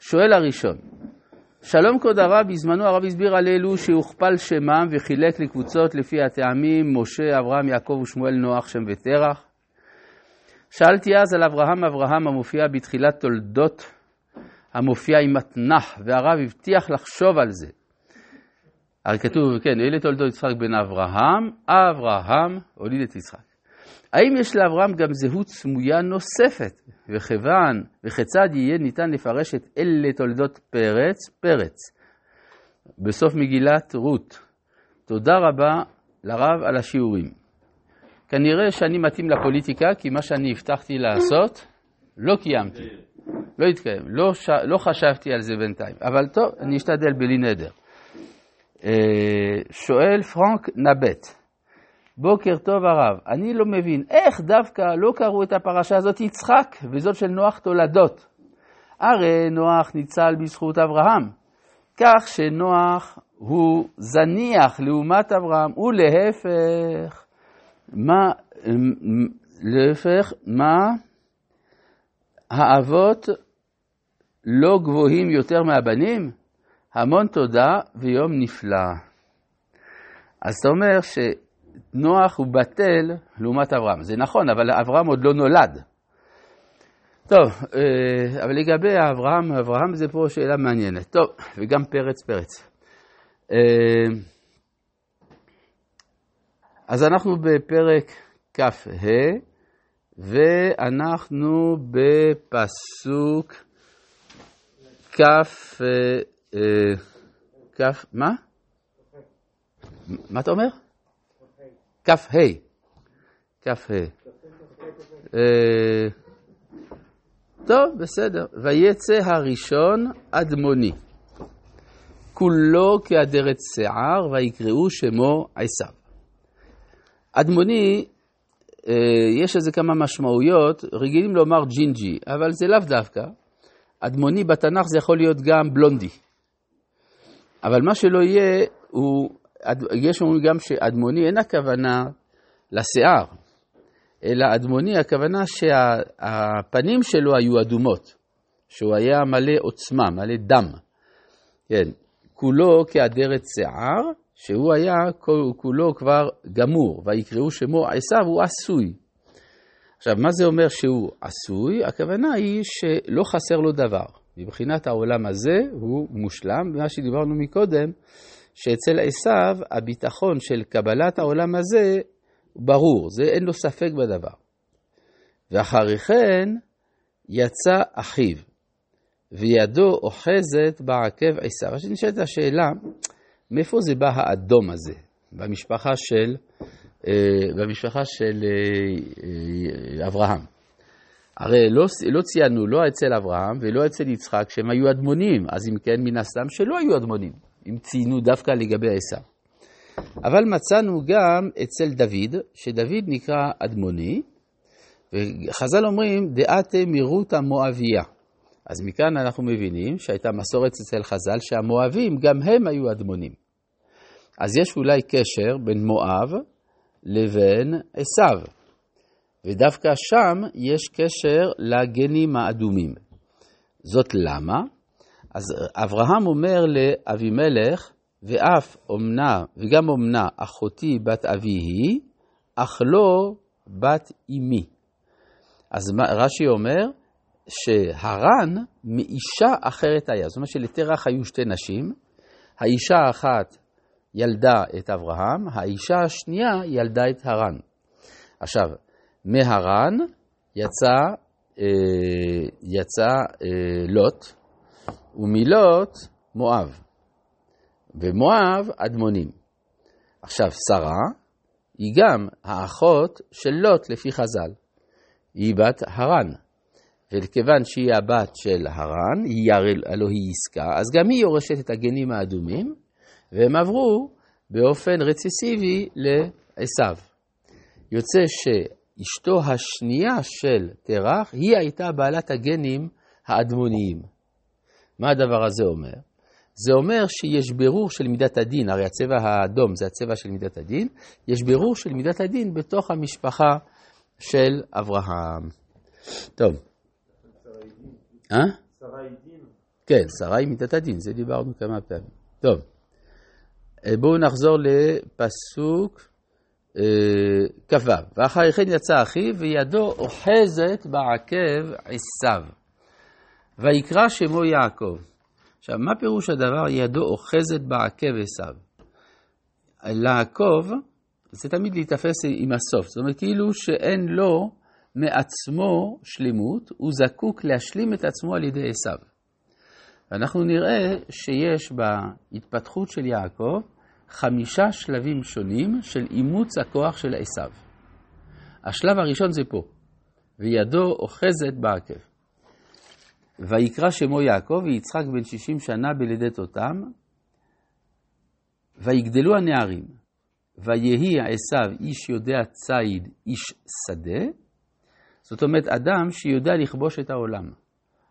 שואל הראשון, שלום כבוד הרב, בזמנו הרב הסביר על אלו שהוכפל שמם וחילק לקבוצות לפי הטעמים משה, אברהם, יעקב ושמואל, נוח, שם ותרח. שאלתי אז על אברהם אברהם המופיע בתחילת תולדות, המופיע עם מתנח, והרב הבטיח לחשוב על זה. הרי כתוב, כן, אלה תולדות יצחק בן אברהם, אברהם הוליד את יצחק. האם יש לאברהם גם זהות סמויה נוספת, וכיוון, וכיצד יהיה ניתן לפרש את אלה תולדות פרץ, פרץ, בסוף מגילת רות. תודה רבה לרב על השיעורים. כנראה שאני מתאים לפוליטיקה, כי מה שאני הבטחתי לעשות, לא קיימתי. לא התקיים. לא, ש... לא חשבתי על זה בינתיים. אבל טוב, אני אשתדל בלי נדר. אה, שואל פרנק נבט, בוקר טוב הרב, אני לא מבין, איך דווקא לא קראו את הפרשה הזאת יצחק, וזאת של נוח תולדות? הרי נוח ניצל בזכות אברהם, כך שנוח הוא זניח לעומת אברהם, ולהפך, מה, להפך, מה האבות לא גבוהים יותר מהבנים? המון תודה ויום נפלא. אז אתה אומר שנוח הוא בטל לעומת אברהם. זה נכון, אבל אברהם עוד לא נולד. טוב, אה, אבל לגבי אברהם, אברהם זה פה שאלה מעניינת. טוב, וגם פרץ פרץ. אה, אז אנחנו בפרק כ"ה, ואנחנו בפסוק כ' כף, מה? מה אתה אומר? כף ה', כף ה'. טוב, בסדר. ויצא הראשון אדמוני. כולו כאדרת שיער, ויקראו שמו עשיו. אדמוני, יש לזה כמה משמעויות, רגילים לומר ג'ינג'י, אבל זה לאו דווקא. אדמוני בתנ"ך זה יכול להיות גם בלונדי. אבל מה שלא יהיה, הוא, יש אומרים גם שאדמוני אין הכוונה לשיער, אלא אדמוני הכוונה שהפנים שלו היו אדומות, שהוא היה מלא עוצמה, מלא דם. כן, כולו כאדרת שיער, שהוא היה כולו כבר גמור, ויקראו שמו עשיו הוא עשוי. עכשיו, מה זה אומר שהוא עשוי? הכוונה היא שלא חסר לו דבר. מבחינת העולם הזה הוא מושלם, ומה שדיברנו מקודם, שאצל עשיו הביטחון של קבלת העולם הזה ברור, זה אין לו ספק בדבר. ואחרי כן יצא אחיו, וידו אוחזת בעקב עשיו. אז נשאלת השאלה, מאיפה זה בא האדום הזה במשפחה של, אה, במשפחה של אה, אה, אברהם? הרי לא, לא ציינו לא אצל אברהם ולא אצל יצחק שהם היו אדמונים, אז אם כן, מן הסתם שלא היו אדמונים, אם ציינו דווקא לגבי עשיו. אבל מצאנו גם אצל דוד, שדוד נקרא אדמוני, וחז"ל אומרים, דעתה מירות המואביה. אז מכאן אנחנו מבינים שהייתה מסורת אצל חז"ל שהמואבים, גם הם היו אדמונים. אז יש אולי קשר בין מואב לבין עשיו. ודווקא שם יש קשר לגנים האדומים. זאת למה? אז אברהם אומר לאבימלך, ואף אומנה, וגם אומנה, אחותי בת אבי היא, אך לא בת אמי. אז רש"י אומר שהרן מאישה אחרת היה. זאת אומרת שלתרח היו שתי נשים, האישה האחת ילדה את אברהם, האישה השנייה ילדה את הרן. עכשיו, מהרן יצא, אה, יצא אה, לוט, ומלוט מואב, ומואב אדמונים. עכשיו, שרה היא גם האחות של לוט לפי חז"ל. היא בת הרן. וכיוון שהיא הבת של הרן, היא הלוא היא עסקה, אז גם היא יורשת את הגנים האדומים, והם עברו באופן רציסיבי לעשו. יוצא ש... אשתו השנייה של תרח, היא הייתה בעלת הגנים האדמוניים. מה הדבר הזה אומר? זה אומר שיש בירור של מידת הדין, הרי הצבע האדום זה הצבע של מידת הדין, יש בירור של מידת הדין בתוך המשפחה של אברהם. טוב. אה? שרה היא דין? כן, שרה היא מידת הדין, זה דיברנו כמה פעמים. טוב, אה, בואו נחזור לפסוק אה, כ"ו. ואחרי כן יצא אחיו, וידו אוחזת בעקב עשיו. ויקרא שמו יעקב. עכשיו, מה פירוש הדבר ידו אוחזת בעקב עשיו? לעקוב זה תמיד להיתפס עם הסוף, זאת אומרת כאילו שאין לו מעצמו שלמות, הוא זקוק להשלים את עצמו על ידי עשיו. ואנחנו נראה שיש בהתפתחות של יעקב חמישה שלבים שונים של אימוץ הכוח של עשיו. השלב הראשון זה פה, וידו אוחזת בעקב. ויקרא שמו יעקב, ויצחק בן שישים שנה בלידת אותם, ויגדלו הנערים, ויהי עשיו איש יודע ציד, איש שדה, זאת אומרת, אדם שיודע לכבוש את העולם.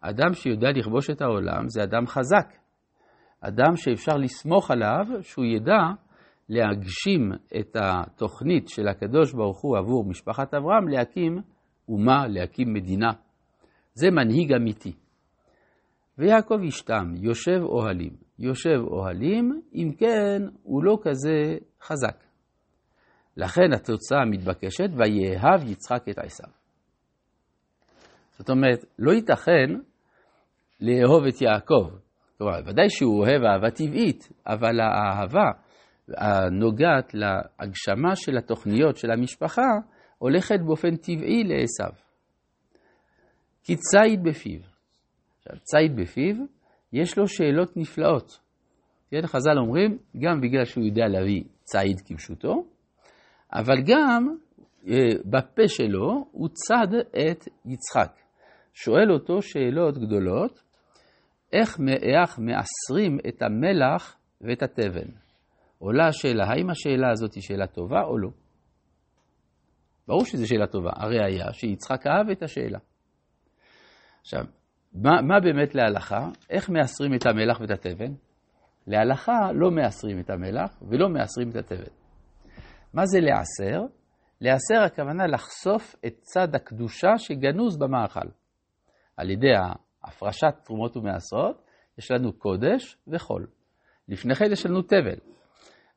אדם שיודע לכבוש את העולם זה אדם חזק. אדם שאפשר לסמוך עליו שהוא ידע להגשים את התוכנית של הקדוש ברוך הוא עבור משפחת אברהם להקים אומה, להקים מדינה. זה מנהיג אמיתי. ויעקב ישתם, יושב אוהלים. יושב אוהלים, אם כן, הוא לא כזה חזק. לכן התוצאה המתבקשת, ויאהב יצחק את עשיו. זאת אומרת, לא ייתכן לאהוב את יעקב. כלומר, ודאי שהוא אוהב אהבה טבעית, אבל האהבה הנוגעת להגשמה של התוכניות של המשפחה הולכת באופן טבעי לעשו. כי ציד בפיו. עכשיו, ציד בפיו, יש לו שאלות נפלאות. כן, חז"ל אומרים, גם בגלל שהוא יודע להביא ציד כפשוטו, אבל גם אה, בפה שלו הוא צד את יצחק. שואל אותו שאלות גדולות, איך, איך מאסרים את המלח ואת התבן? עולה השאלה, האם השאלה הזאת היא שאלה טובה או לא? ברור שזו שאלה טובה, הראיה שיצחק אהב את השאלה. עכשיו, מה, מה באמת להלכה? איך מאסרים את המלח ואת התבן? להלכה לא מאסרים את המלח ולא מאסרים את התבן. מה זה לאסר? לאסר הכוונה לחשוף את צד הקדושה שגנוז במאכל. על ידי הפרשת תרומות ומעשרות, יש לנו קודש וחול. לפני כן יש לנו תבל.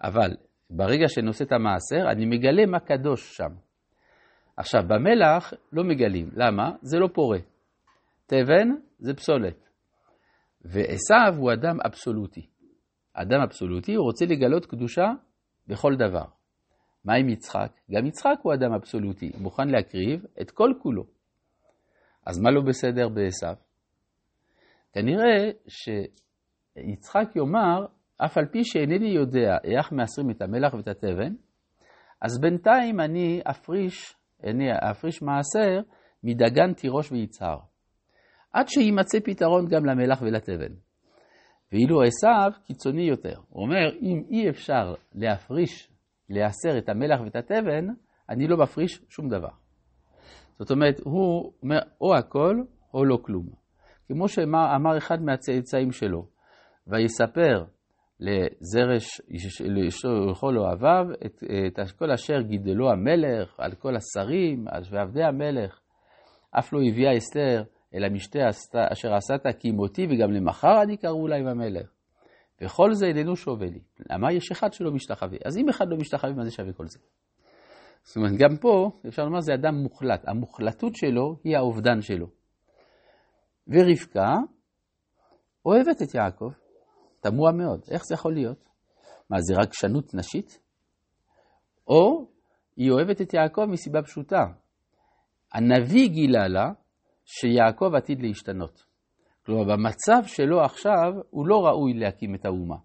אבל ברגע שנושא את המעשר, אני מגלה מה קדוש שם. עכשיו, במלח לא מגלים. למה? זה לא פורה. תבן זה פסולת. ועשו הוא אדם אבסולוטי. אדם אבסולוטי, הוא רוצה לגלות קדושה בכל דבר. מה עם יצחק? גם יצחק הוא אדם אבסולוטי, מוכן להקריב את כל כולו. אז מה לא בסדר בעשו? כנראה שיצחק יאמר, אף על פי שאינני יודע איך מאסרים את המלח ואת התבן, אז בינתיים אני אפריש, אני אפריש מעשר מדגן תירוש ויצהר, עד שיימצא פתרון גם למלח ולתבן. ואילו עשיו קיצוני יותר. הוא אומר, אם אי אפשר להפריש, להסר את המלח ואת התבן, אני לא מפריש שום דבר. זאת אומרת, הוא אומר או הכל או לא כלום. כמו שאמר אחד מהצאצאים שלו, ויספר לזרש, לכל אוהביו, את, את כל אשר גידלו המלך, על כל השרים, ועבדי המלך. אף לא הביאה אסתר אל המשתה אשר עשת כי מותי וגם למחר אני קראו לה עם המלך. וכל זה איננו שווה לי. למה יש אחד שלא משתחווה? אז אם אחד לא משתחווה, מה זה שווה כל זה? זאת אומרת, גם פה, אפשר לומר, זה אדם מוחלט. המוחלטות שלו היא האובדן שלו. ורבקה אוהבת את יעקב. תמוה מאוד, איך זה יכול להיות? מה, זה רגשנות נשית? או היא אוהבת את יעקב מסיבה פשוטה. הנביא גילה לה שיעקב עתיד להשתנות. כלומר, במצב שלו עכשיו, הוא לא ראוי להקים את האומה.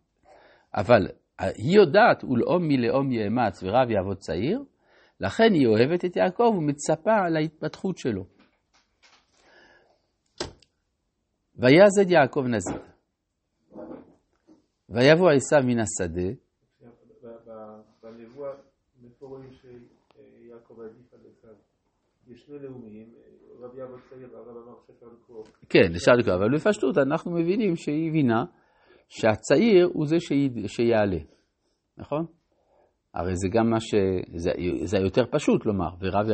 אבל היא יודעת, ולאום מלאום יאמץ ורב יעבוד צעיר, לכן היא אוהבת את יעקב ומצפה להתפתחות שלו. ויעזד יעקב נזיר. ויבוא עשיו מן השדה. בנבואה מפוררים שיעקב עדיף על עשיו. יש שני לאומיים, רב יעבוד צעיר והרב אמר שאפשר לקרוא. כן, אפשר לקרוא, אבל בפשטות אנחנו מבינים שהיא הבינה שהצעיר הוא זה שיעלה, נכון? הרי זה גם מה ש... זה, זה יותר פשוט לומר, ורב